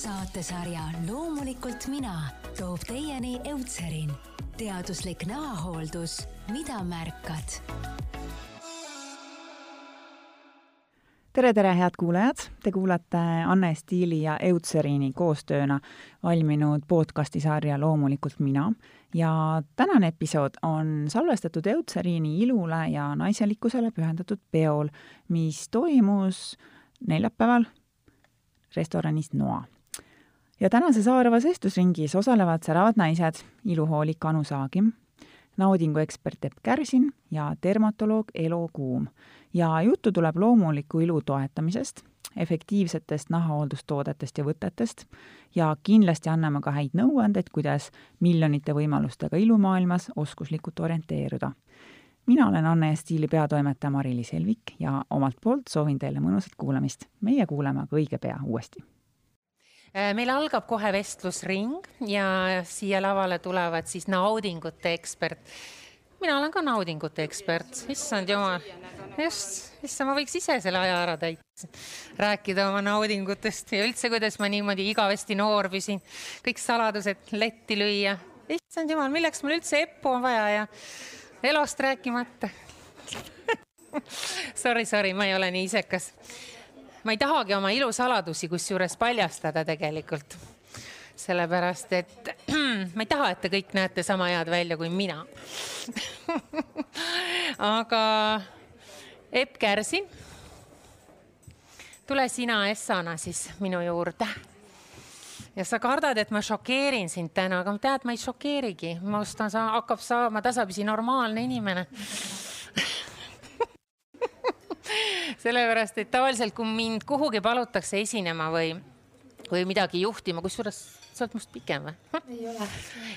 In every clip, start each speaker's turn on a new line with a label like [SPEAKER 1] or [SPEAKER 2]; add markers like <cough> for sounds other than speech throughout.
[SPEAKER 1] saatesarja Loomulikult mina toob teieni Eutserin, teaduslik näohooldus, mida märkad
[SPEAKER 2] tere, tere, head kuulajad! Te kuulate Anne Stiili ja Eutseriini koostööna valminud podcasti sarja Loomulikult mina ja tänane episood on salvestatud Eutseriini ilule ja naiselikkusele pühendatud peol, mis toimus neljapäeval restoranis Noa. Ja tänases haaravas vestlusringis osalevad säravad naised, iluhoolik Anu Saagim, naudinguekspert Epp Kärsin ja dermatoloog Elo Kuum. ja juttu tuleb loomuliku ilu toetamisest, efektiivsetest nahahooldustoodetest ja võtetest ja kindlasti anname ka häid nõuandeid, kuidas miljonite võimalustega ilumaailmas oskuslikult orienteeruda. mina olen Anne Stiili peatoimetaja Mari-Liis Helvik ja omalt poolt soovin teile mõnusat kuulamist. meie kuuleme aga õige pea uuesti
[SPEAKER 3] meil algab kohe vestlusring ja siia lavale tulevad siis naudingute ekspert. mina olen ka naudingute ekspert, issand jumal, just, issand, ma võiks ise selle aja ära täita, rääkida oma naudingutest ja üldse, kuidas ma niimoodi igavesti noor püsin, kõik saladused letti lüüa. issand jumal, milleks mul üldse Eppu on vaja ja elost rääkimata. <laughs> Sorry, sorry, ma ei ole nii isekas ma ei tahagi oma ilusaladusi kusjuures paljastada tegelikult. sellepärast, et <clears throat> ma ei taha, et te kõik näete sama head välja kui mina. <laughs> Aga Epp Kärsin, tule sina Essana siis minu juurde. Ja sa kardad, et ma šokeerin sind täna, aga tead, ma ei šokeerigi, minust on, hakkab saama tasapisi normaalne inimene <laughs> sellepärast, et tavaliselt, kui mind kuhugi palutakse esinema või, või midagi juhtima, kusjuures sa oled must pikem või?
[SPEAKER 4] ei ole.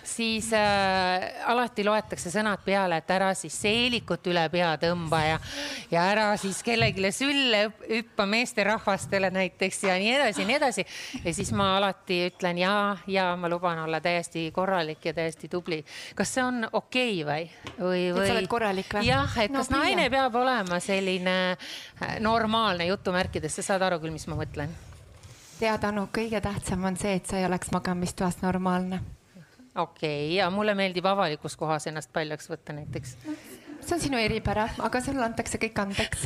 [SPEAKER 3] siis äh, alati loetakse sõnad peale, et ära siis seelikut üle pea tõmba ja, ja ära siis kellelegi sülle hüppa meesterahvastele näiteks ja nii edasi ja nii edasi. ja siis ma alati ütlen ja, ja ma luban olla täiesti korralik ja täiesti tubli. kas see on okei okay või, või,
[SPEAKER 4] või? et sa oled korralik või?
[SPEAKER 3] jah, et no, kas naine peab olema selline äh, normaalne jutumärkides, sa saad aru küll, mis ma mõtlen
[SPEAKER 4] tead, Anu, kõige tähtsam on see, et sa ei oleks magamistoas normaalne.
[SPEAKER 3] okei okay,, ja mulle meeldib avalikus kohas ennast paljaks võtta näiteks no,.
[SPEAKER 4] see on sinu eripära, aga sulle antakse kõik andeks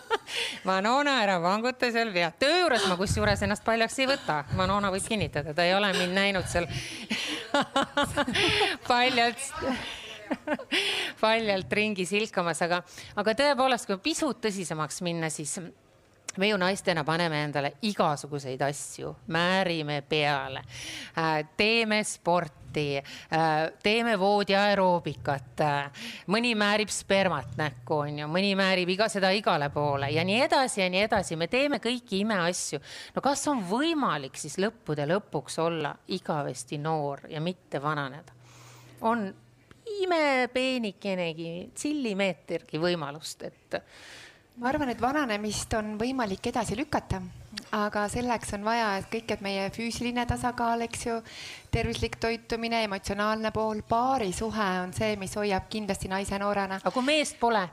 [SPEAKER 4] <laughs>
[SPEAKER 3] Vanona, ära vanguta seal pea. töö juures ma kusjuures ennast paljaks ei võta. Vanona võib kinnitada, ta ei ole mind näinud seal <laughs> paljalt paljalt ringi silkamas, aga, aga tõepoolest, kui pisut tõsisemaks minna, siis me ju naistena paneme endale igasuguseid asju, määrime peale, äh, teeme sporti, äh, teeme voodi aeroobikat, äh, mõni määrib spermat näkku, on ju, mõni määrib iga, seda igale poole ja nii edasi ja nii edasi, me teeme kõiki imeasju. no kas on võimalik siis lõppude lõpuks olla igavesti noor ja mitte vananeda? on imepeenikenegi, tsillimeetergi võimalust, et
[SPEAKER 4] ma arvan, et vananemist on võimalik edasi lükata, aga selleks on vaja, et kõik, et meie füüsiline tasakaal, eks ju, tervislik toitumine, emotsionaalne pool, paarisuhe on see, mis hoiab kindlasti naise noorena.
[SPEAKER 3] aga kui meest pole?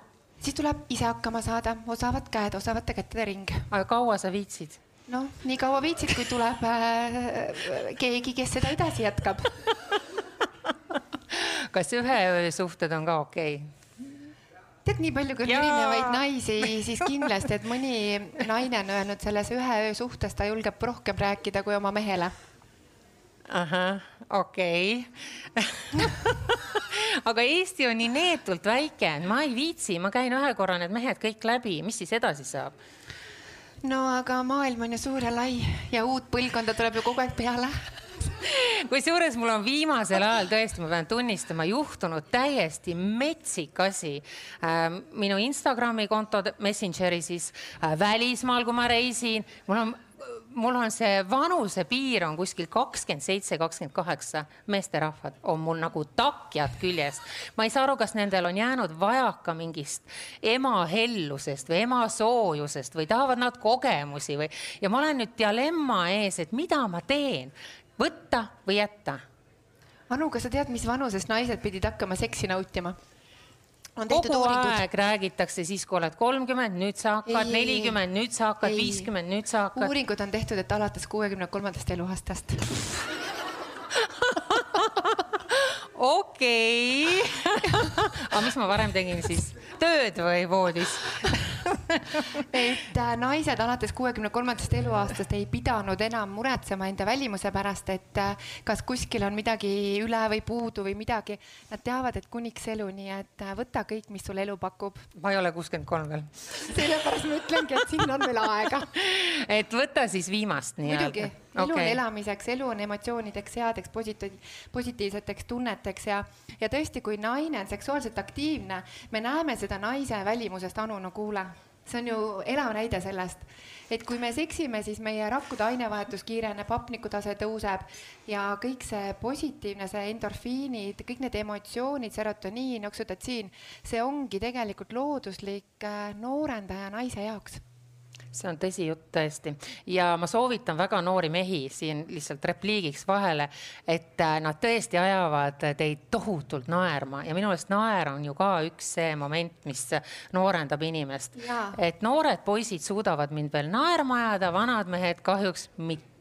[SPEAKER 4] siis tuleb ise hakkama saada, osavad käed, osavate kätede ring.
[SPEAKER 3] aga kaua sa viitsid?
[SPEAKER 4] noh, nii kaua viitsid, kui tuleb äh, keegi, kes seda edasi jätkab <laughs>
[SPEAKER 3] kas ühe öö suhted on ka okei okay??
[SPEAKER 4] Tead, nii palju kui on erinevaid naisi, siis kindlasti, et mõni naine on öelnud selles ühe öö suhtes, ta julgeb rohkem rääkida kui oma mehele.
[SPEAKER 3] ahah, okei okay. <laughs> aga Eesti on nii neetult väike, ma ei viitsi, ma käin ühe korra need mehed kõik läbi, mis siis edasi saab?
[SPEAKER 4] no aga maailm on ju suur ja lai ja uut põlvkonda tuleb ju kogu aeg peale <laughs>
[SPEAKER 3] kusjuures mul on viimasel ajal tõesti, ma pean tunnistama, juhtunud täiesti metsik asi. Ähm, minu Instagrami konto Messengeri siis äh, välismaal, kui ma reisin, mul on mul on see vanusepiir on kuskil kakskümmend seitse, kakskümmend kaheksa meesterahvad on mul nagu takjad küljes. ma ei saa aru, kas nendel on jäänud vajaka mingist ema hellusest või ema soojusest või tahavad nad kogemusi või, ja ma olen nüüd dilemma ees, et mida ma teen võtta või jätta.
[SPEAKER 4] Anu, kas sa tead, mis vanuses naised pidid hakkama seksi nautima?
[SPEAKER 3] Kogu aeg räägitakse siis, kui oled kolmkümmend, nüüd sa hakkad nelikümmend, nüüd sa hakkad viiskümmend, nüüd sa hakkad.
[SPEAKER 4] uuringud on tehtud, et alates kuuekümne kolmandast eluaastast <laughs>
[SPEAKER 3] okei <laughs> aga mis ma varem tegin siis? tööd või voodis?
[SPEAKER 4] Et äh, naised alates kuuekümne kolmandast eluaastast ei pidanud enam muretsema enda välimuse pärast, et äh, kas kuskil on midagi üle või puudu või midagi. Nad teavad, et kuniks elu, nii et äh, võta kõik, mis sulle elu pakub.
[SPEAKER 3] ma ei ole kuuskümmend kolm veel.
[SPEAKER 4] sellepärast ma ütlengi, et siin on veel aega. <laughs>
[SPEAKER 3] et võta siis viimast nii-öelda.
[SPEAKER 4] Elu on
[SPEAKER 3] Okei.
[SPEAKER 4] elamiseks, elu on emotsioonideks, headeks positi-, positiivseteks tunneteks ja, ja tõesti, kui naine on seksuaalselt aktiivne, me näeme seda naise välimusest, Anu, no kuule, see on ju elav näide sellest, et kui me seksime, siis meie rakkude ainevahetus kiireneb, hapnikutase tõuseb ja kõik see positiivne, see endorfiinid, kõik need emotsioonid, serotoniin, oksüdotsiin, see ongi tegelikult looduslik äh, noorendaja naise jaoks
[SPEAKER 3] see on tõsijutt tõesti ja ma soovitan väga noori mehi siin lihtsalt repliigiks vahele, et äh, nad tõesti ajavad teid tohutult naerma ja minu meelest naer on ju ka üks see moment, mis noorendab inimest. Et noored poisid suudavad mind veel naerma ajada, vanad mehed kahjuks mitte.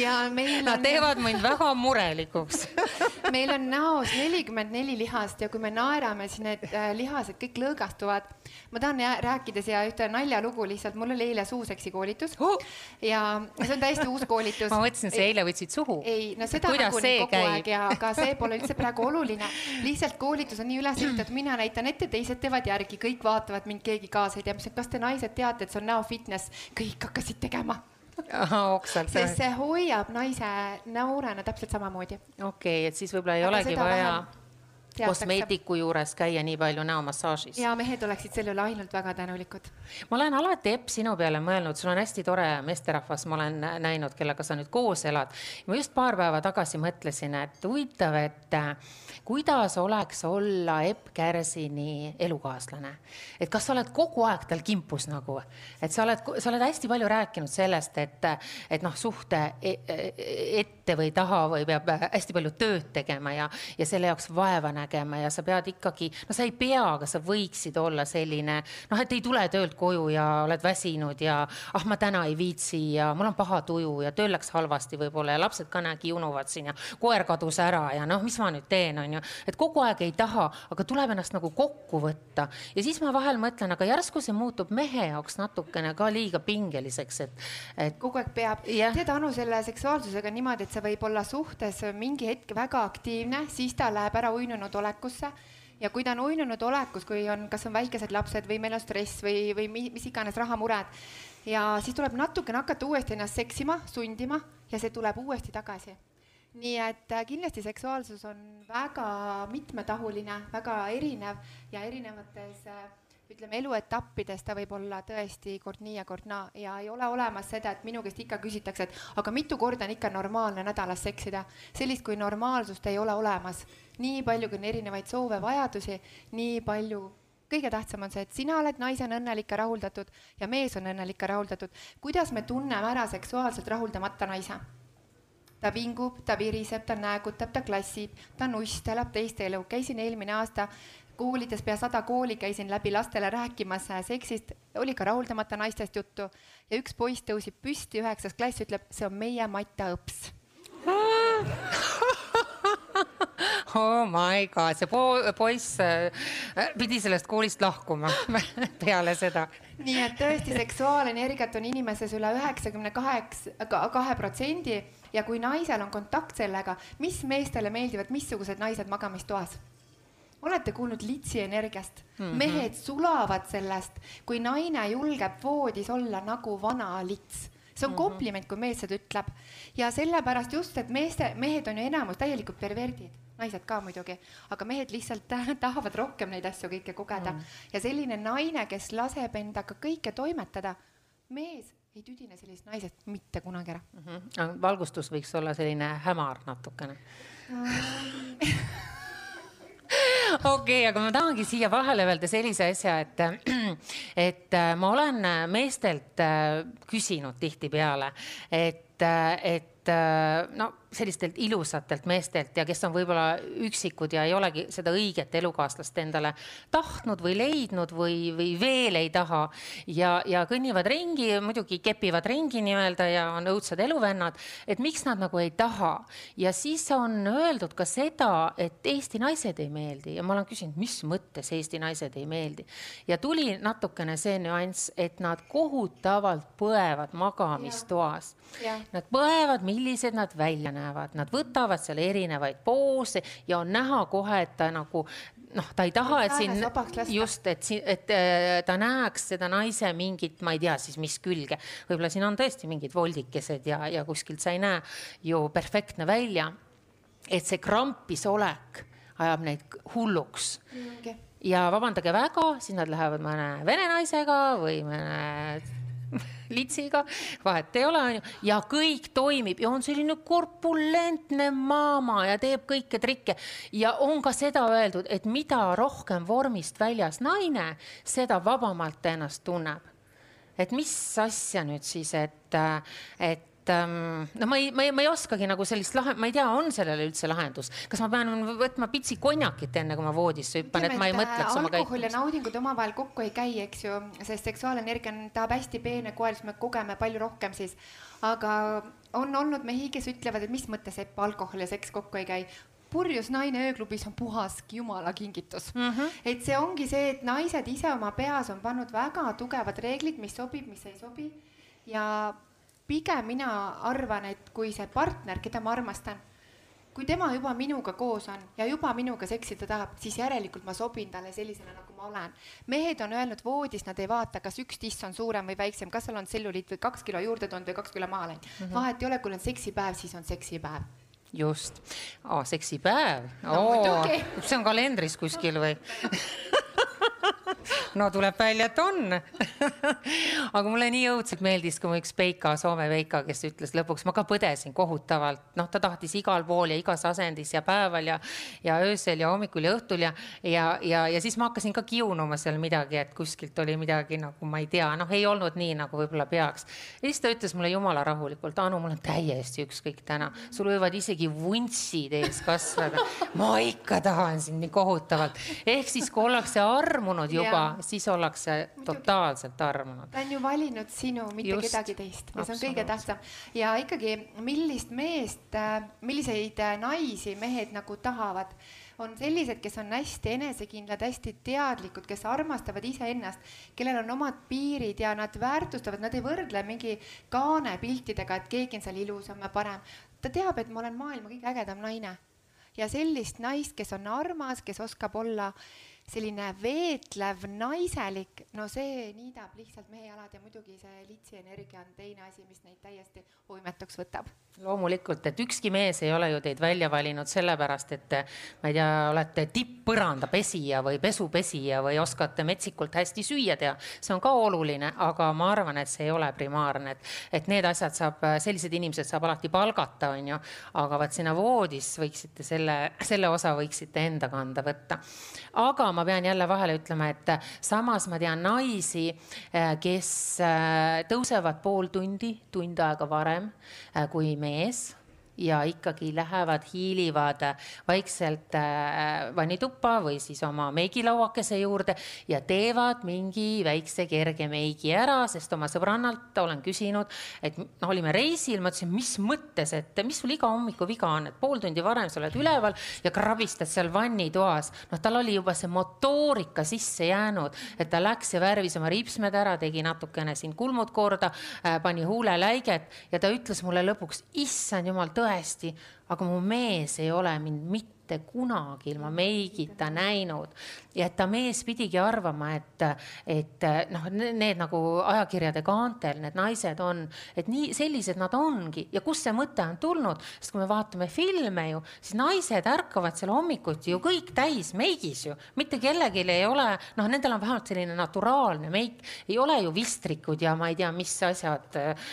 [SPEAKER 4] Ja meil
[SPEAKER 3] Nad teevad mind väga murelikuks <laughs>
[SPEAKER 4] meil on näos nelikümmend neli lihast ja kui me naerame, siis need äh, lihased kõik lõõgastuvad. ma tahan rääkida siia ühte naljalugu lihtsalt, mul oli eile suuseksi koolitus
[SPEAKER 3] Oh!
[SPEAKER 4] ja see on täiesti uus koolitus.
[SPEAKER 3] ma mõtlesin, sa eile võtsid suhu.
[SPEAKER 4] ei, no seda
[SPEAKER 3] Kuidas see
[SPEAKER 4] kogu
[SPEAKER 3] käib?
[SPEAKER 4] aeg ja aga see pole üldse praegu oluline. lihtsalt koolitus on nii üles ehitatud, mina näitan ette, teised teevad järgi, kõik vaatavad mind, keegi kaasa ei tea. et kas te naised teate, et see on näo fitness, kõik hakkasid tegema. Sest see hoiab naise noorena täpselt samamoodi.
[SPEAKER 3] okei, et siis võib-olla ei
[SPEAKER 4] Aga
[SPEAKER 3] olegi vaja
[SPEAKER 4] vähem teatakse.
[SPEAKER 3] kosmeetiku juures käia nii palju näomassaažis.
[SPEAKER 4] ja mehed oleksid selle üle ainult väga tänulikud.
[SPEAKER 3] ma olen alati, Epp, sinu peale mõelnud, sul on hästi tore meesterahvas, ma olen näinud, kellega sa nüüd koos elad. ma just paar päeva tagasi mõtlesin, et huvitav, et äh, kuidas oleks olla Epp Kärsini elukaaslane. et kas sa oled kogu aeg tal kimpus nagu, et sa oled, sa oled hästi palju rääkinud sellest, et, et noh, suhte e- e- ette või taha või peab hästi palju tööd tegema ja, ja selle jaoks vaeva nägema ja sa pead ikkagi, no sa ei pea, aga sa võiksid olla selline noh, et ei tule töölt koju ja oled väsinud ja ah, ma täna ei viitsi ja mul on paha tuju ja tööl läks halvasti võib-olla ja lapsed ka nägi unuvad siin ja koer kadus ära ja noh, mis ma nüüd teen, on ju, et kogu aeg ei taha, aga tuleb ennast nagu kokku võtta ja siis ma vahel mõtlen, aga järsku see muutub mehe jaoks natukene ka liiga pingeliseks, et, et
[SPEAKER 4] kogu aeg peab.
[SPEAKER 3] Jah.
[SPEAKER 4] tead, Anu, selle seksuaalsusega niimoodi, et see võib olla suhtes mingi hetk väga aktiivne, siis ta läheb ära uinunud olekusse ja kui ta on uinunud olekus, kui on, kas on väikesed lapsed või meil on stress või, või mi- mis iganes rahamured ja siis tuleb natukene hakata uuesti ennast seksima, sundima ja see tuleb uuesti tagasi. nii et äh, kindlasti seksuaalsus on väga mitmetahuline, väga erinev ja erinevates äh, ütleme, eluetappides ta võib olla tõesti kord nii ja kord naa ja ei ole olemas seda, et minu käest ikka küsitakse, et aga mitu korda on ikka normaalne nädalas seksida. sellist kui normaalsust ei ole olemas. nii palju, kui on erinevaid soove, vajadusi, nii palju kõige tähtsam on see, et sina oled naisena õnnelik ja rahuldatud ja mees on õnnelik ja rahuldatud. kuidas me tunneme ära seksuaalselt rahuldamata naise? ta vingub, ta viriseb, ta näägutab, ta klassib, ta nuss, ta elab teist elu. käisin eelmine aasta koolides, pea sada kooli käisin läbi lastele rääkimas äh, seksist, oli ka rahuldamata naistest juttu ja üks poiss tõusib püsti, üheksas klass, ütleb, see on meie Mata õps. <laughs>
[SPEAKER 3] oh my god, see po poiss äh, pidi sellest koolist lahkuma <laughs> peale seda.
[SPEAKER 4] nii et tõesti, seksuaalenergiat on inimeses üle üheksakümne kaheksa, kahe protsendi ja kui naisel on kontakt sellega, mis meestele meeldivad, missugused naised magamistoas? Olete kuulnud litsi energiast mm? -hmm. mehed sulavad sellest, kui naine julgeb voodis olla nagu vana lits see on mm -hmm. kompliment, kui mees seda ütleb ja sellepärast just, et meeste, mehed on ju enamus täielikult perverdid, naised ka muidugi, aga mehed lihtsalt tahavad rohkem neid asju kõike kogeda mm. ja selline naine, kes laseb endaga kõike toimetada, mees ei tüdine sellisest naisest mitte kunagi ära
[SPEAKER 3] mm. -hmm. valgustus võiks olla selline hämar natukene <laughs> okei okay,, aga ma tahangi siia vahele öelda sellise asja, et, <clears throat> et äh, ma olen meestelt äh, küsinud tihtipeale, et, äh, et äh, no sellistelt ilusatelt meestelt ja kes on võib-olla üksikud ja ei olegi seda õiget elukaaslast endale tahtnud või leidnud või, või veel ei taha ja, ja kõnnivad ringi, muidugi kepivad ringi nii-öelda ja on õudsad eluvennad, et miks nad nagu ei taha. ja siis on öeldud ka seda, et Eesti naised ei meeldi ja ma olen küsinud, mis mõttes Eesti naised ei meeldi ja tuli natukene see nüanss, et nad kohutavalt põevad magamistoas. Nad põevad, millised nad välja näevad näevad, nad võtavad seal erinevaid poose ja on näha kohe, et ta nagu noh, ta ei taha, et siin just, et et äh, ta näeks seda naise mingit, ma ei tea siis, mis külge, võib-olla siin on tõesti mingid voldikesed ja, ja kuskilt sa ei näe ju perfektne välja. et see krampis olek ajab neid hulluks mm,. ja vabandage väga, siis nad lähevad mõne vene naisega või mõne <laughs> litsiga, vahet ei ole, onju, ja kõik toimib ja on selline korpulentne maama ja teeb kõike trikke ja on ka seda öeldud, et mida rohkem vormist väljas naine, seda vabamalt ta ennast tunneb. et mis asja nüüd siis, et, et et ähm, no ma ei, ma ei, ma ei oskagi nagu sellist lahe, ma ei tea, on sellele üldse lahendus, kas ma pean võtma pitsi konjakit enne kui ma voodisse hüppan, et ma ei mõtleks oma
[SPEAKER 4] käitumist. alkohol ja naudingud omavahel kokku ei käi, eks ju, sest seksuaalenergia on, tahab hästi peene koel, siis me kogeme palju rohkem siis. aga on olnud mehi, kes ütlevad, et mis mõttes Epp, alkohol ja seks kokku ei käi purjus naine ööklubis on puhas jumala kingitus mm. -hmm. et see ongi see, et naised ise oma peas on pannud väga tugevad reeglid, mis sobib, mis ei sobi ja pigem mina arvan, et kui see partner, keda ma armastan, kui tema juba minuga koos on ja juba minuga seksida tahab, siis järelikult ma sobin talle sellisena, nagu ma olen. mehed on öelnud voodis, nad ei vaata, kas üks tiss on suurem või väiksem, kas seal on tselluliit või kaks kilo juurde tulnud või kaks kilo maha läinud. Mm -hmm.. vahet ei ole, kui on seksipäev, siis on seksipäev.
[SPEAKER 3] Just. Oh,, seksipäev? No,. See on kalendris kuskil või <laughs> <laughs> no tuleb välja, et on <laughs> aga mulle nii õudselt meeldis, kui mu üks Peika, Soome Peika, kes ütles lõpuks, ma ka põdesin kohutavalt, noh, ta tahtis igal pool ja igas asendis ja päeval ja, ja öösel ja hommikul ja õhtul ja, ja, ja, ja siis ma hakkasin ka kiunuma seal midagi, et kuskilt oli midagi nagu ma ei tea, noh, ei olnud nii, nagu võib-olla peaks. ja siis ta ütles mulle jumala rahulikult, Anu, mul on täiesti ükskõik täna, sul võivad isegi vuntsid ees kasvada. ma ikka tahan sind nii kohutavalt. ehk siis, kui ollakse armunud juba, siis ollakse totaalselt armunud.
[SPEAKER 4] ta on ju valinud sinu, mitte Just, kedagi teist see on kõige tähtsam. ja ikkagi, millist meest, äh, milliseid äh, naisi mehed nagu tahavad, on sellised, kes on hästi enesekindlad, hästi teadlikud, kes armastavad iseennast, kellel on omad piirid ja nad väärtustavad, nad ei võrdle mingi kaanepiltidega, et keegi on seal ilusam ja parem. ta teab, et ma olen maailma kõige ägedam naine ja sellist naist, kes on armas, kes oskab olla selline veetlev, naiselik, no see niidab lihtsalt mehe jalad ja muidugi see litsi energia on teine asi, mis neid täiesti uimetuks võtab.
[SPEAKER 3] loomulikult, et ükski mees ei ole ju teid välja valinud sellepärast, et ma ei tea, olete tipppõranda pesija või pesupesija või oskate metsikult hästi süüa teha. see on ka oluline, aga ma arvan, et see ei ole primaarne, et, et need asjad saab, sellised inimesed saab alati palgata, on ju, aga vot sinna voodis võiksite selle, selle osa võiksite enda kanda võtta. aga ma pean jälle vahele ütlema, et samas ma tean naisi, eh, kes eh, tõusevad pool tundi, tund aega varem eh, kui mees ja ikkagi lähevad, hiilivad vaikselt äh, vannituppa või siis oma meigilauakese juurde ja teevad mingi väikse kerge meigi ära, sest oma sõbrannalt olen küsinud, et noh, olime reisil, ma ütlesin, mis mõttes, et mis sul iga hommiku viga on, et pool tundi varem sa oled üleval ja krabistad seal vannitoas. noh, tal oli juba see motoorika sisse jäänud, et ta läks ja värvis oma ripsmed ära, tegi natukene siin kulmud korda, äh, pani huuleläiget ja ta ütles mulle lõpuks, issand jumal, tõesti, aga mu mees ei ole mind mitte mitte kunagi ilma meigita näinud. Ja et ta mees pidigi arvama, et, et noh, need nagu ajakirjade kaantel need naised on, et nii sellised nad ongi ja kust see mõte on tulnud, sest kui me vaatame filme ju, siis naised ärkavad seal hommikuti ju kõik täis meigis ju, mitte kellelgi ei ole, noh, nendel on vähemalt selline naturaalne meik, ei ole ju vistrikud ja ma ei tea, mis asjad äh,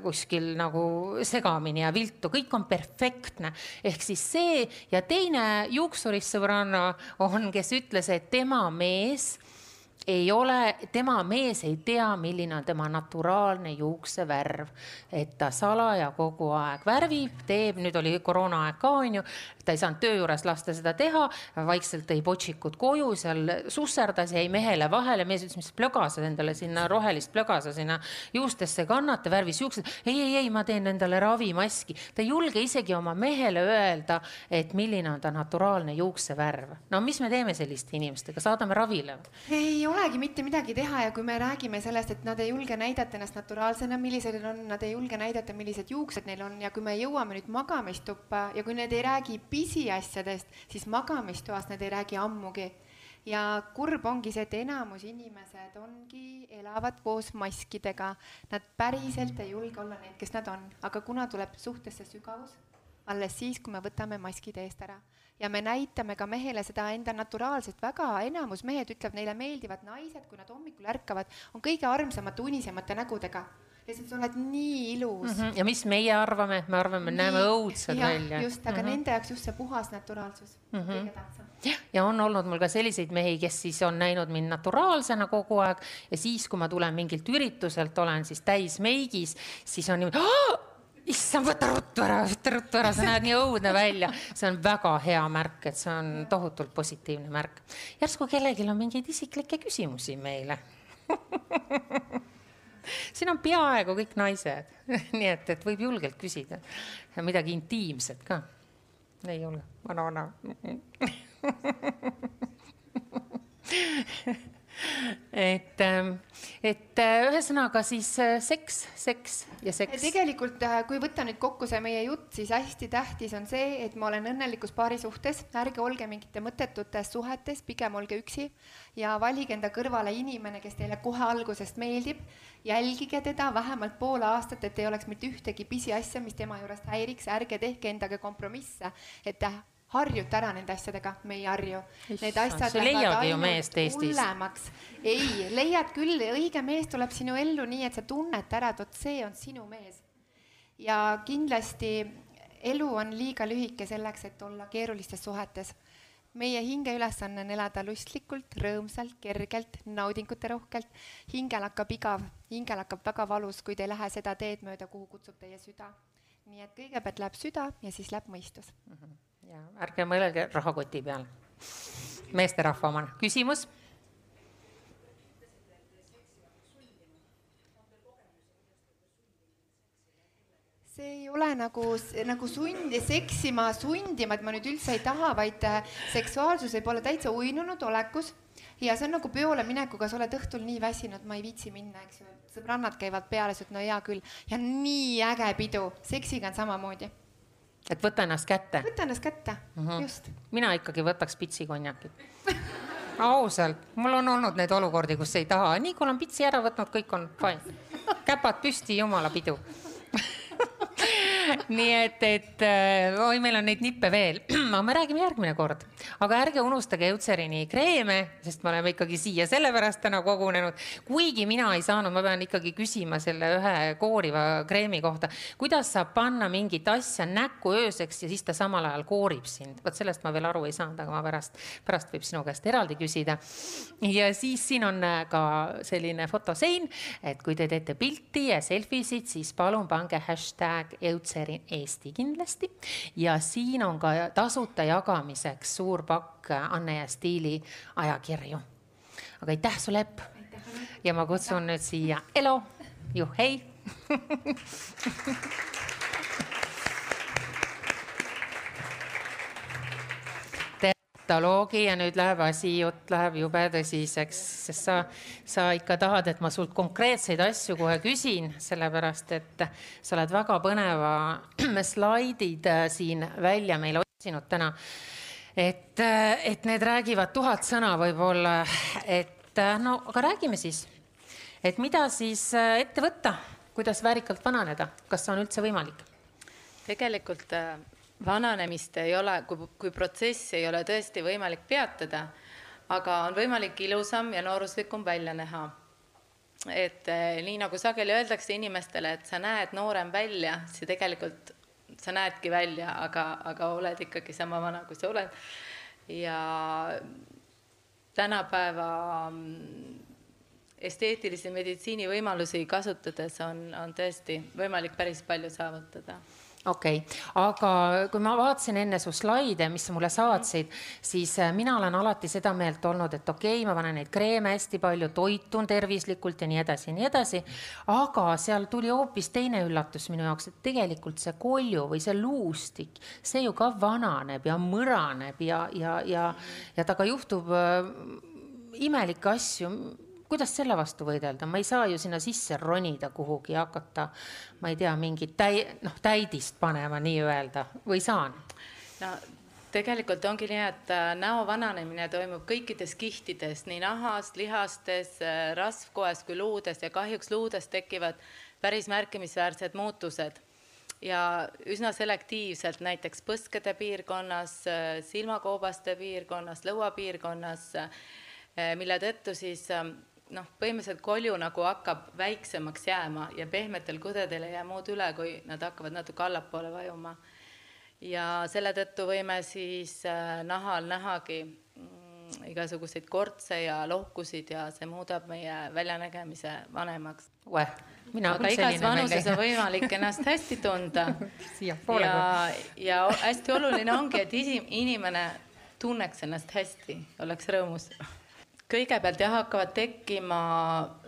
[SPEAKER 3] kuskil nagu segamini ja viltu, kõik on perfektne. Ehk siis see ja teine teine juuksurist sõbranna on, kes ütles, et tema mees ei ole, tema mees ei tea, milline on tema naturaalne juuksevärv. et ta salaja kogu aeg värvib, teeb, nüüd oli koroonaaeg ka onju, ta ei saanud töö juures lasta seda teha, vaikselt tõi potsikud koju, seal susserdas, jäi mehele vahele, mees ütles, mis plöga sa endale sinna, rohelist plöga sa sinna juustesse kannate, värvis juuksed. ei, ei, ei, ma teen endale ravimaski. ta ei julge isegi oma mehele öelda, et milline on ta naturaalne juuksevärv. no mis me teeme selliste inimestega, saadame ravile?
[SPEAKER 4] ei olegi mitte midagi teha ja kui me räägime sellest, et nad ei julge näidata ennast naturaalsena, millised nad on, nad ei julge näidata, millised juuksed neil on ja kui me jõuame nüüd magamistuppa ja kui need ei räägi pisiasjadest, siis magamistoas nad ei räägi ammugi. ja kurb ongi see, et enamus inimesed ongi, elavad koos maskidega, nad päriselt ei julge olla need, kes nad on, aga kuna tuleb suhtesse sügavus, alles siis, kui me võtame maskid eest ära ja me näitame ka mehele seda enda naturaalset, väga enamus mehed ütlevad, neile meeldivad naised, kui nad hommikul ärkavad, on kõige armsamate unisemate nägudega lihtsalt sa oled nii ilus mm.
[SPEAKER 3] -hmm. ja mis meie arvame, me arvame, näeme õudsad ja, välja.
[SPEAKER 4] just, aga mm -hmm. nende jaoks just see puhas naturaalsus mm -hmm. kõige tähtsam.
[SPEAKER 3] ja on olnud mul ka selliseid mehi, kes siis on näinud mind naturaalsena kogu aeg ja siis, kui ma tulen mingilt ürituselt, olen siis täis meigis, siis on niimoodi issand, võta ruttu ära, võta ruttu ära, sa näed nii õudne välja. see on väga hea märk, et see on tohutult positiivne märk. järsku kellelgi on mingeid isiklikke küsimusi meile <laughs> siin on peaaegu kõik naised <laughs> nii et, et võib julgelt küsida midagi intiimset ka. ei julge, vana-vana <laughs> et, ähm, et äh, ühesõnaga siis äh, seks, seks ja seks.
[SPEAKER 4] tegelikult, äh, kui võtta nüüd kokku see meie jutt, siis hästi tähtis on see, et ma olen õnnelikus paarisuhtes, ärge olge mingite mõttetutes suhetes, pigem olge üksi ja valige enda kõrvale inimene, kes teile kohe algusest meeldib. jälgige teda vähemalt pool aastat, et ei oleks mitte ühtegi pisiasja, mis tema juurest häiriks, ärge tehke endaga kompromisse, et harjuta ära nende asjadega, me ei harju. Need asjad
[SPEAKER 3] lähevad ainult
[SPEAKER 4] hullemaks. ei, leiad küll, õige mees tuleb sinu ellu nii, et sa tunned ära, et vot see on sinu mees. ja kindlasti elu on liiga lühike selleks, et olla keerulistes suhetes. meie hinge ülesanne on elada lustlikult, rõõmsalt, kergelt, naudinguterohkelt. hingel hakkab igav, hingel hakkab väga valus, kui te ei lähe seda teed mööda, kuhu kutsub teie süda. nii et kõigepealt läheb süda ja siis läheb mõistus mm. -hmm
[SPEAKER 3] ja ärge mõelge rahakoti peal. meesterahva omane, küsimus?
[SPEAKER 4] see ei ole nagu, nagu sundi, seksima sundima, et ma nüüd üldse ei taha, vaid äh, seksuaalsus võib olla täitsa uinunud olekus. Ja see on nagu peole minekuga, sa oled õhtul nii väsinud, ma ei viitsi minna, eks ju, sõbrannad käivad peale, sa ütled, no hea küll. Ja nii äge pidu, seksiga on samamoodi
[SPEAKER 3] et võta ennast kätte.
[SPEAKER 4] võta ennast kätte mm, -hmm. just.
[SPEAKER 3] mina ikkagi võtaks pitsi konjakit <laughs> ausalt, mul on olnud neid olukordi, kus ei taha, nii kui olen pitsi ära võtnud, kõik on fine. käpad püsti, jumala pidu <laughs> nii et, et oi, meil on neid nippe veel, <clears throat> aga me räägime järgmine kord. Aga ärge unustage Eutserini kreeme, sest me oleme ikkagi siia sellepärast täna kogunenud. kuigi mina ei saanud, ma pean ikkagi küsima selle ühe kooriva kreemi kohta. kuidas saab panna mingit asja näkku ööseks ja siis ta samal ajal koorib sind? vot sellest ma veel aru ei saanud, aga ma pärast, pärast võib sinu käest eraldi küsida. ja siis siin on äh, ka selline fotosein, et kui te teete pilti ja selfie sid, siis palun pange hashtag Pfizerin Eesti kindlasti ja siin on ka tasuta jagamiseks suur pakk Anne ja Stiili ajakirju. aga aitäh sulle, Epp. ja ma kutsun nüüd siia Elo, juhhei kataloogi <laughs> ja nüüd läheb asi, jutt läheb jube tõsiseks, sest sa, sa ikka tahad, et ma sult konkreetseid asju kohe küsin, sellepärast et sa oled väga põneva <clears throat> slaidid äh, siin välja meile otsinud täna. Et, äh, et need räägivad tuhat sõna võib-olla, et äh, no aga räägime siis, et mida siis ette võtta, kuidas väärikalt vananeda, kas see on üldse võimalik?
[SPEAKER 5] tegelikult vananemist ei ole, kui, kui protsessi ei ole tõesti võimalik peatada, aga on võimalik ilusam ja nooruslikum välja näha. et eh, nii nagu sageli öeldakse inimestele, et sa näed noorem välja, siis tegelikult sa näedki välja, aga, aga oled ikkagi sama vana, kui sa oled. ja tänapäeva mm, esteetilise meditsiini võimalusi kasutades on, on tõesti võimalik päris palju saavutada
[SPEAKER 3] okei okay., aga kui ma vaatasin enne su slaide, mis sa mulle saatsid, siis äh, mina olen alati seda meelt olnud, et okei okay,, ma panen neid kreeme hästi palju, toitun tervislikult ja nii edasi ja nii edasi. aga seal tuli hoopis teine üllatus minu jaoks, et tegelikult see kolju või see luustik, see ju ka vananeb ja mõraneb ja, ja, ja, ja temaga juhtub äh, imelikke asju kuidas selle vastu võidelda, ma ei saa ju sinna sisse ronida kuhugi ja hakata, ma ei tea, mingit täi-, noh, täidist panema nii-öelda. Või saan?
[SPEAKER 5] no tegelikult ongi nii, et äh, näo vananemine toimub kõikides kihtides, nii nahas, lihastes, äh, rasvkoes kui luudes ja kahjuks luudes tekivad päris märkimisväärsed muutused. Ja üsna selektiivselt, näiteks põskede piirkonnas, äh, silmakoobaste piirkonnas, lõuapiirkonnas, mille tõttu siis noh, põhimõtteliselt kolju nagu hakkab väiksemaks jääma ja pehmetel kõdedel ei jää muud üle, kui nad hakkavad natuke allapoole vajuma. ja selle tõttu võime siis äh, nahal nähagi mm, igasuguseid kortse ja lohkusid ja see muudab meie väljanägemise vanemaks. aga igas vanuses on võimalik ennast hästi tunda <laughs> ja, ja hästi oluline ongi, et inimene tunneks ennast hästi, oleks rõõmus kõigepealt jah, hakkavad tekkima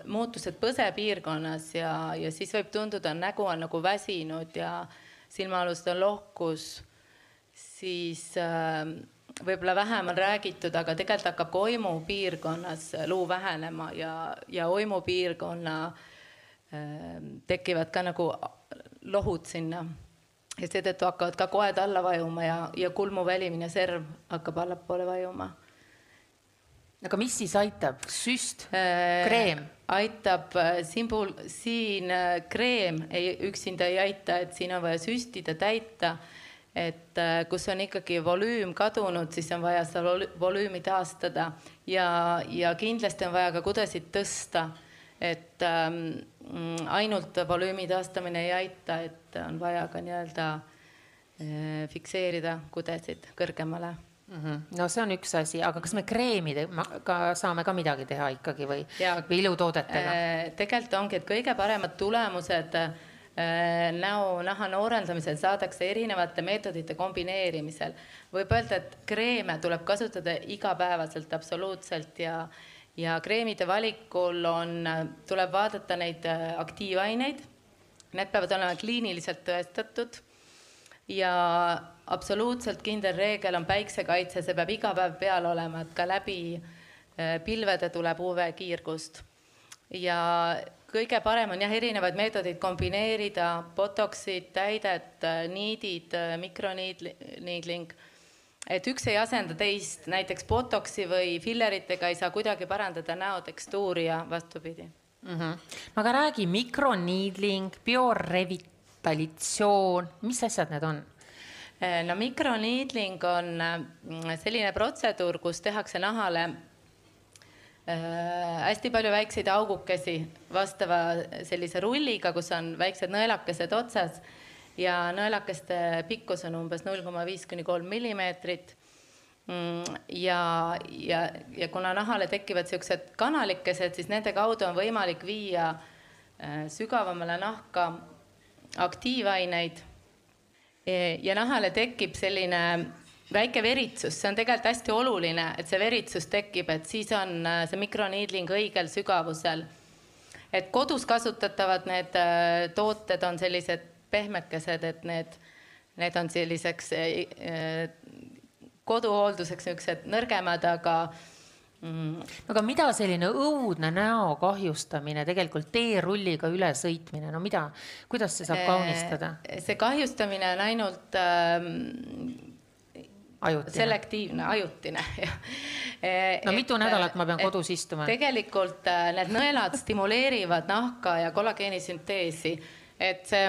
[SPEAKER 5] muutused põsepiirkonnas ja, ja siis võib tunduda, nägu on nagu väsinud ja silmaalust on lohkus, siis äh, võib-olla vähem on räägitud, aga tegelikult hakkab ka oimu piirkonnas luu vähenema ja, ja oimu piirkonna äh, tekivad ka nagu lohud sinna. Ja seetõttu hakkavad ka koed alla vajuma ja, ja kulmuvälimine serv hakkab allapoole vajuma
[SPEAKER 3] aga mis siis aitab, süst, äh, kreem?
[SPEAKER 5] aitab äh, siin äh, kreem ei, üksinda ei aita, et siin on vaja süstida, täita. et kus on ikkagi volüüm kadunud, siis on vaja seda volüümi taastada ja, ja kindlasti on vaja ka kudesid tõsta. et ähm, ainult volüümi taastamine ei aita, et on vaja ka nii-öelda fikseerida kudesid kõrgemale
[SPEAKER 3] mm. -hmm. no see on üks asi, aga kas me kreemidega saame ka midagi teha ikkagi või, või ilutoodetega
[SPEAKER 5] äh,? tegelikult ongi, et kõige paremad tulemused äh, näo, naha noorendamisel saadakse erinevate meetodite kombineerimisel. võib öelda, et kreeme tuleb kasutada igapäevaselt absoluutselt ja, ja kreemide valikul on, tuleb vaadata neid äh, aktiivaineid. Need peavad olema kliiniliselt tõestatud ja absoluutselt kindel reegel on päiksekaitse, see peab iga päev peal olema, et ka läbi äh, pilvede tuleb UV-kiirgust. ja kõige parem on jah, erinevaid meetodeid kombineerida, botoksid, täidet, äh, niidid, äh, mikroniidling, et üks ei asenda teist, näiteks botoksi või filleritega ei saa kuidagi parandada näo tekstuuri ja vastupidi
[SPEAKER 3] mm. -hmm. aga räägi, mikroniidling, biorevitalitsioon, mis asjad need on?
[SPEAKER 5] Eh, no mikroniidling on mm, selline protseduur, kus tehakse nahale äh, hästi palju väikseid augukesi vastava sellise rulliga, kus on väiksed nõelakesed otsas ja nõelakeste pikkus on umbes null koma viis kuni kolm millimeetrit. Mm, ja, ja, ja kuna nahale tekivad siuksed kanalikesed, siis nende kaudu on võimalik viia äh, sügavamale nahka aktiivaineid ja nahale tekib selline väike veritsus, see on tegelikult hästi oluline, et see veritsus tekib, et siis on äh, see mikroniidling õigel sügavusel. et kodus kasutatavad need äh, tooted on sellised pehmekesed, et need, need on selliseks äh, koduhoolduseks niisugused nõrgemad, aga
[SPEAKER 3] mm.. aga mida selline õudne näo kahjustamine, tegelikult teerulliga ülesõitmine, no mida, kuidas see saab kaunistada?
[SPEAKER 5] see kahjustamine on ainult ähm,
[SPEAKER 3] ajutine.
[SPEAKER 5] selektiivne, ajutine <laughs>
[SPEAKER 3] no mitu et, nädalat ma pean kodus istuma?
[SPEAKER 5] tegelikult äh, need nõelad stimuleerivad nahka ja kollageeni sünteesi, et see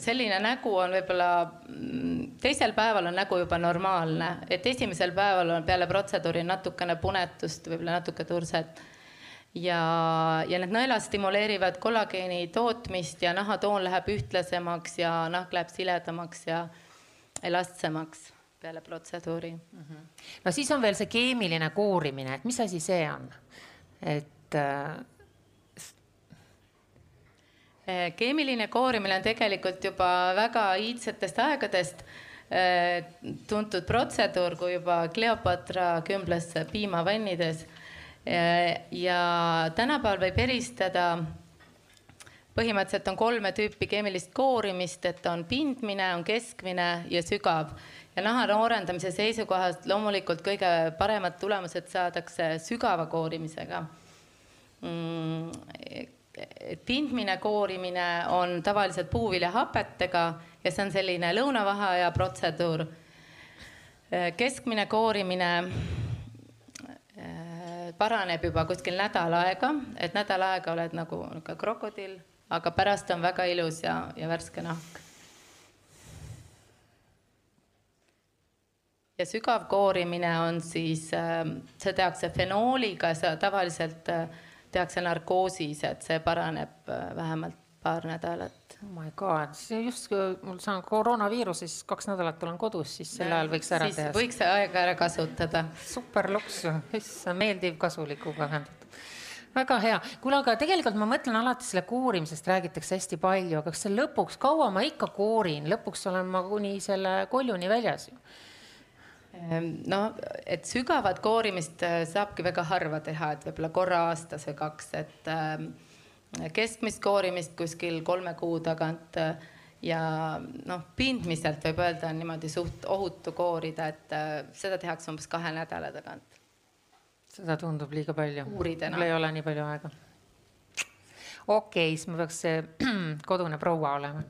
[SPEAKER 5] selline nägu on võib-olla, mm, teisel päeval on nägu juba normaalne, et esimesel päeval on peale protseduuri natukene punetust, võib-olla natuke turset. ja, ja need nõelad stimuleerivad kollageeni tootmist ja nahatoon läheb ühtlasemaks ja nahk läheb siledamaks ja elastsemaks peale protseduuri mm.
[SPEAKER 3] -hmm. no siis on veel see keemiline koorimine, et mis asi see on? et äh...
[SPEAKER 5] keemiline koorimine on tegelikult juba väga iidsetest aegadest tuntud protseduur, kui juba Kleopatra kümbles piimavannides. Ja tänapäeval võib eristada põhimõtteliselt on kolme tüüpi keemilist koorimist, et on pindmine, on keskmine ja sügav. ja naha noorendamise seisukohast loomulikult kõige paremad tulemused saadakse sügava koorimisega mm,. pindmine koorimine on tavaliselt puuviljahapetega ja see on selline lõunavaheaja protseduur. keskmine koorimine äh, paraneb juba kuskil nädal aega, et nädal aega oled nagu niisugune krokodill aga pärast on väga ilus ja, ja värske nahk. ja sügav koorimine on siis, ähm, see tehakse fenooliga, see tavaliselt äh, tehakse narkoosis, et see paraneb äh, vähemalt paar nädalat.
[SPEAKER 3] oh my god, see just, mul saan koroonaviiruse, siis kaks nädalat olen kodus, siis sel ajal võiks ära
[SPEAKER 5] siis
[SPEAKER 3] teha.
[SPEAKER 5] võiks aega ära kasutada.
[SPEAKER 3] super loks, issand, meeldiv, kasulik ühendatud väga hea, kuule, aga tegelikult ma mõtlen alati selle koorimisest räägitakse hästi palju, aga kas see lõpuks, kaua ma ikka koorin, lõpuks olen ma kuni selle koljuni väljas ju
[SPEAKER 5] ehm, no, et sügavat koorimist äh, saabki väga harva teha, et võib-olla korra aastas või kaks, et ähm, keskmist koorimist kuskil kolme kuu tagant ja noh, pindmiselt võib öelda, on niimoodi suht ohutu koorida, et äh, seda tehakse umbes kahe nädala tagant
[SPEAKER 3] seda tundub liiga palju. mul ei ole nii palju aega. Okei okay,, siis ma peaks see <clears throat> kodune proua olema.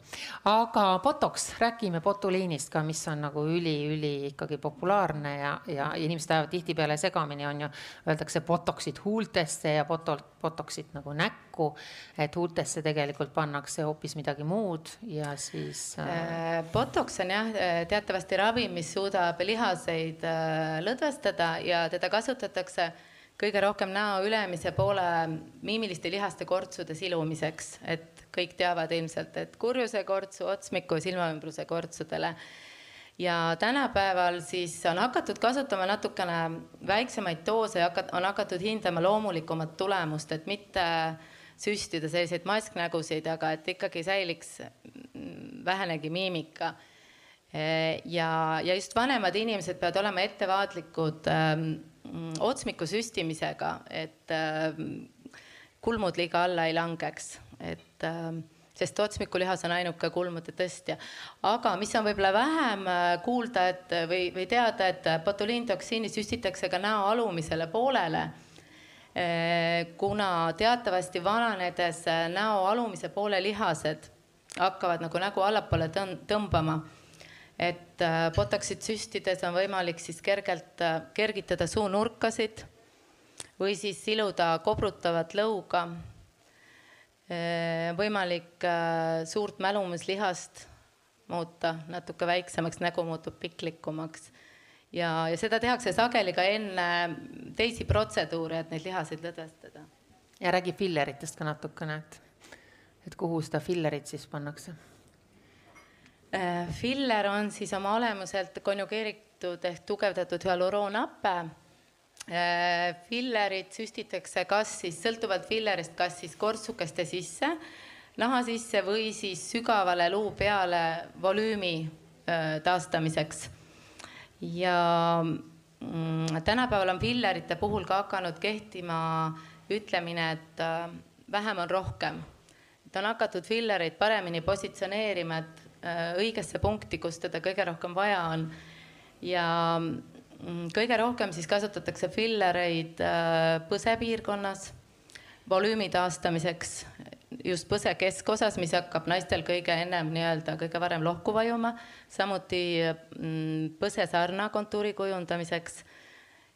[SPEAKER 3] aga Botox, räägime botuliinist ka, mis on nagu üli-üli ikkagi populaarne ja, ja inimesed ajavad tihtipeale segamini, on ju. Öeldakse Botoxid huultesse ja boto-, Botoxid nagu näkku. et huultesse tegelikult pannakse hoopis midagi muud ja siis
[SPEAKER 5] äh.... äh Botox on jah teatavasti ravim, mis suudab lihaseid äh, lõdvestada ja teda kasutatakse kõige rohkem näo ülemise poole miimiliste lihaste kortsude silumiseks, et kõik teavad ilmselt, et kurjuse kortsu, otsmiku, silmaümbruse kortsudele. ja tänapäeval siis on hakatud kasutama natukene väiksemaid doose ja on hakatud hindama loomulikumat tulemust, et mitte süstida selliseid masknägusid, aga et ikkagi säiliks vähenegi miimika ja, ja just vanemad inimesed peavad olema ettevaatlikud ähm, Mm, otsmiku süstimisega, et ähm, kulmud liiga alla ei langeks, et ähm, sest otsmikulihas on ainuke kulmude tõstja. aga mis on võib-olla vähem äh, kuulda, et või, või teada, et botuliintoksiini süstitakse ka näo alumisele poolele. Äh, kuna teatavasti vananedes äh, näo alumise poole lihased hakkavad nagu nägu allapoole tõmbama et äh, botoxit süstides on võimalik siis kergelt äh, kergitada suunurkasid või siis siluda kobrutavat lõuga. Äh, võimalik suurt mälumislihast muuta natuke väiksemaks, nägu muutub piklikumaks. ja, ja seda tehakse sageli ka enne teisi protseduure, et neid lihaseid lõdvestada.
[SPEAKER 3] ja räägi filleritest ka natukene, et, et kuhu seda fillerit siis pannakse
[SPEAKER 5] filler on siis oma olemuselt konjugeeritud ehk tugevdatud hüaluroonhappe. Äh, fillerid süstitakse kas siis sõltuvalt fillerist, kas siis kortsukeste sisse, naha sisse või siis sügavale luu peale volüümi äh, taastamiseks. ja mm, tänapäeval on fillerite puhul ka hakanud kehtima ütlemine, et vähem on rohkem. et on hakatud fillereid paremini positsioneerima, et Äh, õigesse punkti, kus teda kõige rohkem vaja on. ja mm, kõige rohkem siis kasutatakse fillereid äh, põsepiirkonnas volüümi taastamiseks, just põse keskosas, mis hakkab naistel kõige ennem nii-öelda kõige varem lohku vajuma, samuti mm, põsesarna kontuuri kujundamiseks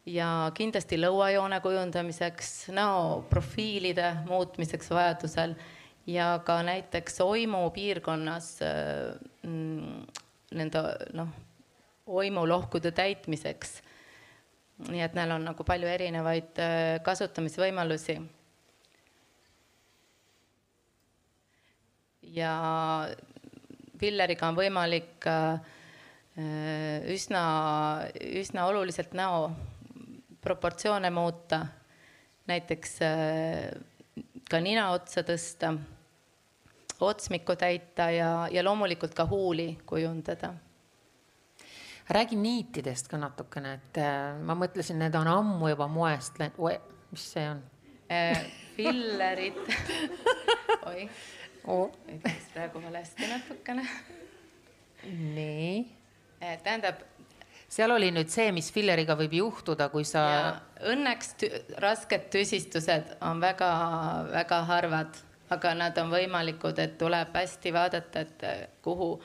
[SPEAKER 5] ja kindlasti lõuajoone kujundamiseks, näoprofiilide muutmiseks vajadusel ja ka näiteks Oimu piirkonnas mm, nende noh, oimulohkude täitmiseks. nii et neil on nagu palju erinevaid äh, kasutamisvõimalusi. ja pilleriga on võimalik äh, üsna, üsna oluliselt näo proportsioone muuta. näiteks ka nina otsa tõsta, otsmikku täita ja, ja loomulikult ka huuli kujundada
[SPEAKER 3] räägi niitidest ka natukene, et äh, ma mõtlesin, need on ammu juba moest läinud, mis see on
[SPEAKER 5] äh,? fillerid <laughs> oi oh., ütles praegu valesti natukene.
[SPEAKER 3] nii
[SPEAKER 5] äh,. tähendab.
[SPEAKER 3] seal oli nüüd see, mis filleriga võib juhtuda, kui sa.
[SPEAKER 5] Õnneks tü rasked tüsistused on väga-väga harvad, aga nad on võimalikud, et tuleb hästi vaadata, et kuhu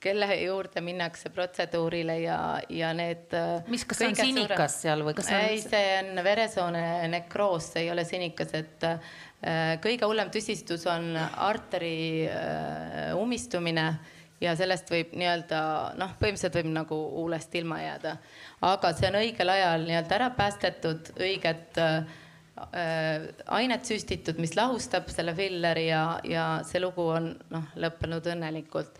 [SPEAKER 5] kelle juurde minnakse protseduurile ja, ja need.
[SPEAKER 3] Äh, mis, kas see on sinikas suure... seal või kas
[SPEAKER 5] on? ei, see on veresoone nekroos, see ei ole sinikas, et äh, kõige hullem tüsistus on arteri ummistumine ja sellest võib nii-öelda noh, põhimõtteliselt võib nagu huulest ilma jääda. aga see on õigel ajal nii-öelda ära päästetud, õiget äh, ainet süstitud, mis lahustab selle filleri ja, ja see lugu on noh, lõppenud õnnelikult.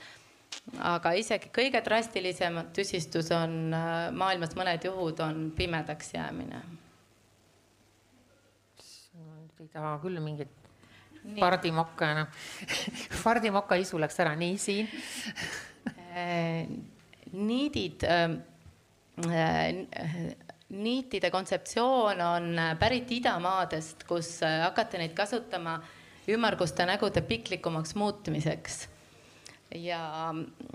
[SPEAKER 5] Aga isegi kõige drastilisem tüsistus on äh, maailmas mõned juhud on pimedaks jäämine.
[SPEAKER 3] ei taha küll mingit pardimokka enam <laughs> pardimoka isu läks ära, nii siin.
[SPEAKER 5] Äh, niidid, äh, niitide kontseptsioon on pärit idamaadest, kus hakati neid kasutama ümmarguste nägude piklikumaks muutmiseks ja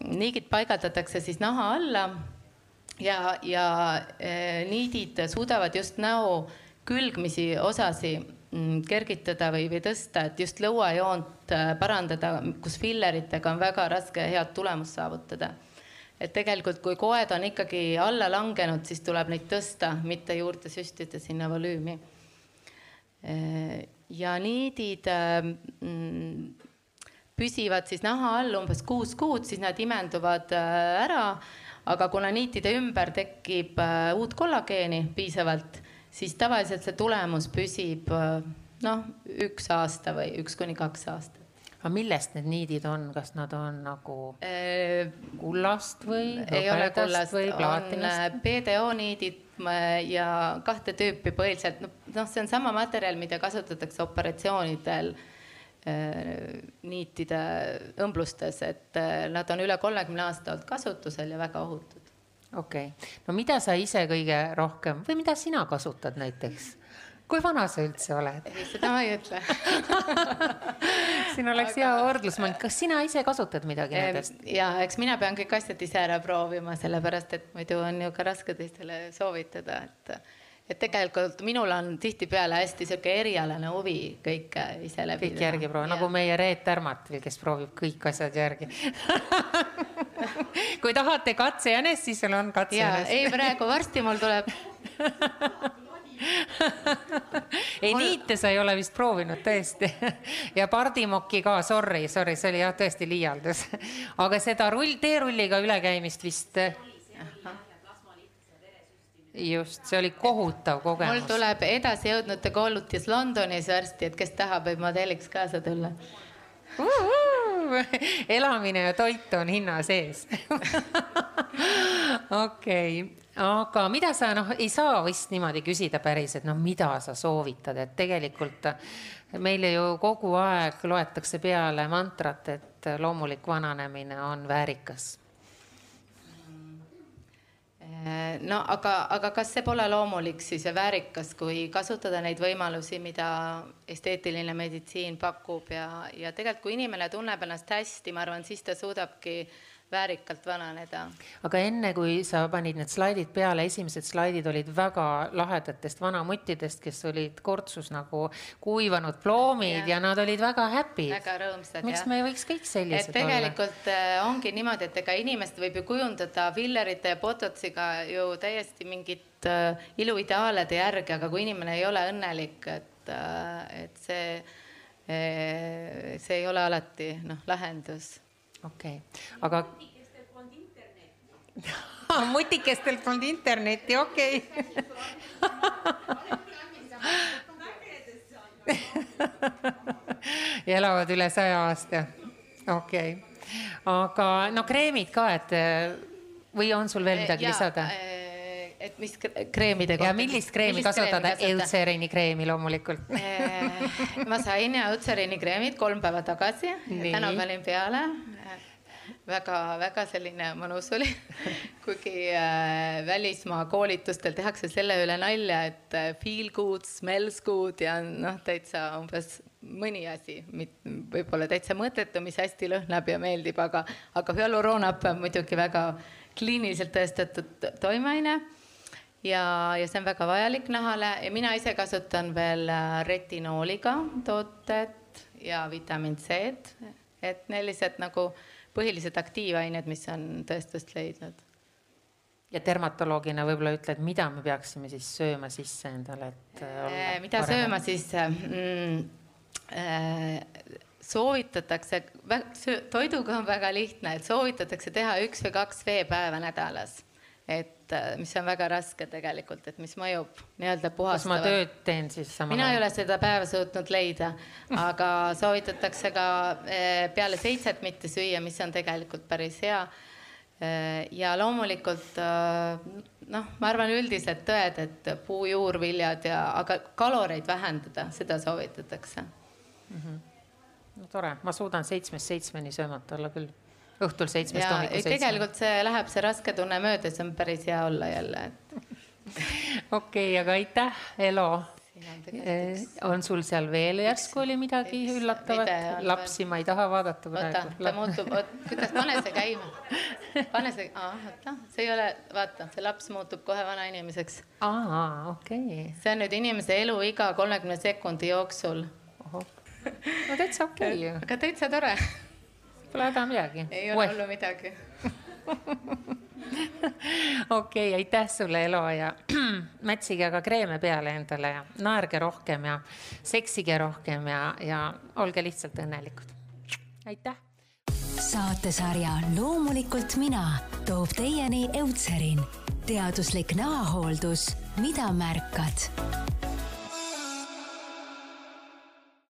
[SPEAKER 5] niigid paigaldatakse siis naha alla ja, ja e, niidid suudavad just näo külgmisi osasi mm, kergitada või, või tõsta, et just lõuajoont e, parandada, kus filleritega on väga raske head tulemust saavutada. Et tegelikult, kui koed on ikkagi alla langenud, siis tuleb neid tõsta, mitte juurde süstida sinna volüümi. E, ja niidid mm, püsivad siis naha all umbes kuus kuud, siis nad imenduvad äh, ära. aga kuna niitide ümber tekib äh, uut kollageeni piisavalt, siis tavaliselt see tulemus püsib äh, noh, üks aasta või üks kuni kaks aastat
[SPEAKER 3] aga millest need niidid on, kas nad on nagu kullast või?
[SPEAKER 5] ei ole kullast, on BDO niidid ja kahte tüüpi põhiliselt, noh, see on sama materjal, mida kasutatakse operatsioonidel Äh, niitide õmblustes, et äh, nad on üle kolmekümne aasta olnud kasutusel ja väga ohutud.
[SPEAKER 3] okei okay., no mida sa ise kõige rohkem või mida sina kasutad näiteks? Kui vana sa üldse oled?
[SPEAKER 5] seda ma ei ütle <laughs>
[SPEAKER 3] siin oleks Aga... hea võrdlusmõnd, kas sina ise kasutad midagi nendest?
[SPEAKER 5] ja eks mina pean kõik asjad ise ära proovima, sellepärast et muidu on ju ka raske teistele soovitada, et et tegelikult minul on tihtipeale hästi sihuke erialane huvi kõike ise läbi
[SPEAKER 3] kõik järgi proovida, nagu meie ReetÄrmatil, kes proovib kõik asjad järgi <laughs> kui tahate katsejänest, siis sul on katsejänest.
[SPEAKER 5] ei, praegu varsti mul tuleb <laughs>
[SPEAKER 3] ei niite sa ei ole vist proovinud tõesti <laughs> ja pardimokki ka, sorry, sorry, see oli jah tõesti liialdus. <laughs> aga seda rull, teerulliga ülekäimist vist just, see oli kohutav kogemus.
[SPEAKER 5] mul tuleb edasijõudnute koolitus Londonis varsti, et kes tahab, võib modelliks kaasa tulla. <laughs>
[SPEAKER 3] elamine ja toit on hinna sees. <laughs> okei aga mida sa noh, ei saa vist niimoodi küsida päris, et noh, mida sa soovitad, et tegelikult meile ju kogu aeg loetakse peale mantrat, et loomulik vananemine on väärikas
[SPEAKER 5] Äh, no aga, aga kas see pole loomulik siis ja väärikas, kui kasutada neid võimalusi, mida esteetiline meditsiin pakub ja, ja tegelikult, kui inimene tunneb ennast hästi, ma arvan, siis ta suudabki äh, väärikalt vananeda.
[SPEAKER 3] aga enne, kui sa panid need slaidid peale, esimesed slaidid olid väga lahedatest vanamuttidest, kes olid kortsus nagu kuivanud ploomid ja, ja nad olid väga happy.
[SPEAKER 5] väga rõõmsad.
[SPEAKER 3] miks jah. me ei võiks kõik sellised
[SPEAKER 5] et tegelikult olla? Äh, ongi niimoodi, et ega inimest võib ju kujundada fillerite ja bototsiga ju täiesti mingit äh, iluideaalide järgi, aga kui inimene ei ole õnnelik, et äh,, et see äh,, see ei ole alati noh, lahendus
[SPEAKER 3] okei okay., aga. <laughs> mutikestelt polnud internetti, okei ja <laughs> elavad üle saja aasta, okei okay.. aga no kreemid ka, et või on sul veel midagi
[SPEAKER 5] Jaa,
[SPEAKER 3] lisada?
[SPEAKER 5] eh, et mis kre- kreemide
[SPEAKER 3] ja <laughs> millist kreemi kasutada?
[SPEAKER 5] kasutada?
[SPEAKER 3] Eucerini kreemi loomulikult.
[SPEAKER 5] Eh, ma sain Eucerini kreemid kolm päeva tagasi, täna panin peale. Väga-väga selline mõnus oli, <laughs> kuigi äh, välismaa koolitustel tehakse selle üle nalja, et äh, feel good, smells good ja noh, täitsa umbes mõni asi, võib-olla täitsa mõttetu, mis hästi lõhnab ja meeldib, aga, aga hüaluroonhapp on muidugi väga kliiniliselt tõestatud toimeaine. Ja, ja see on väga vajalik nahale. Ja mina ise kasutan veel äh, retinooliga tootet ja vitamiin C-d, et sellised nagu põhilised aktiivained, mis on tõestust leidnud.
[SPEAKER 3] ja dermatoloogina võib-olla ütled, mida me peaksime siis sööma sisse endale, et äh,
[SPEAKER 5] Eh, mida
[SPEAKER 3] paremad?
[SPEAKER 5] sööma siis mm, äh, soovitatakse, toiduga on väga lihtne, et soovitatakse teha üks või kaks veepäeva nädalas. et äh, mis on väga raske tegelikult, et mis mõjub nii-öelda
[SPEAKER 3] kas ma
[SPEAKER 5] puhastavalt.
[SPEAKER 3] tööd teen siis samal
[SPEAKER 5] mina ei ole seda päeva suutnud leida, aga soovitatakse ka eh, peale seitset mitte süüa, mis on tegelikult päris hea. ja loomulikult noh, ma arvan üldiselt tõed, et puu-, juurviljad ja, aga kaloreid vähendada, seda soovitatakse.
[SPEAKER 3] no tore, ma suudan seitsmest seitsmeni söömata olla küll. Õhtul seitsmest hommikul seitsmeni.
[SPEAKER 5] tegelikult see läheb, see raske tunne mööda, see on päris hea olla jälle, et <laughs>
[SPEAKER 3] okei, aga aitäh, Elo.
[SPEAKER 5] on
[SPEAKER 3] sul seal veel järsku oli midagi
[SPEAKER 5] üks
[SPEAKER 3] üllatavat lapsi ma ei taha vaadata
[SPEAKER 5] oota, ta
[SPEAKER 3] praegu.
[SPEAKER 5] muutub, kuidas, pane see käima. <laughs> pane see, oota, see ei ole, vaata, see laps muutub kohe vanainimeseks.
[SPEAKER 3] aa, okei.
[SPEAKER 5] see on nüüd inimese eluiga kolmekümne sekundi jooksul.
[SPEAKER 3] no täitsa okei ju,
[SPEAKER 5] aga täitsa tore,
[SPEAKER 3] pole häda midagi.
[SPEAKER 5] ei ole hullu midagi. <laughs>
[SPEAKER 3] okei, aitäh sulle, Elo ja <clears throat> mätsige aga kreeme peale endale ja naerge rohkem ja seksige rohkem ja, ja olge lihtsalt õnnelikud. aitäh.
[SPEAKER 1] saatesarja Loomulikult mina toob teieni Eutserin, teaduslik näohooldus, mida märkad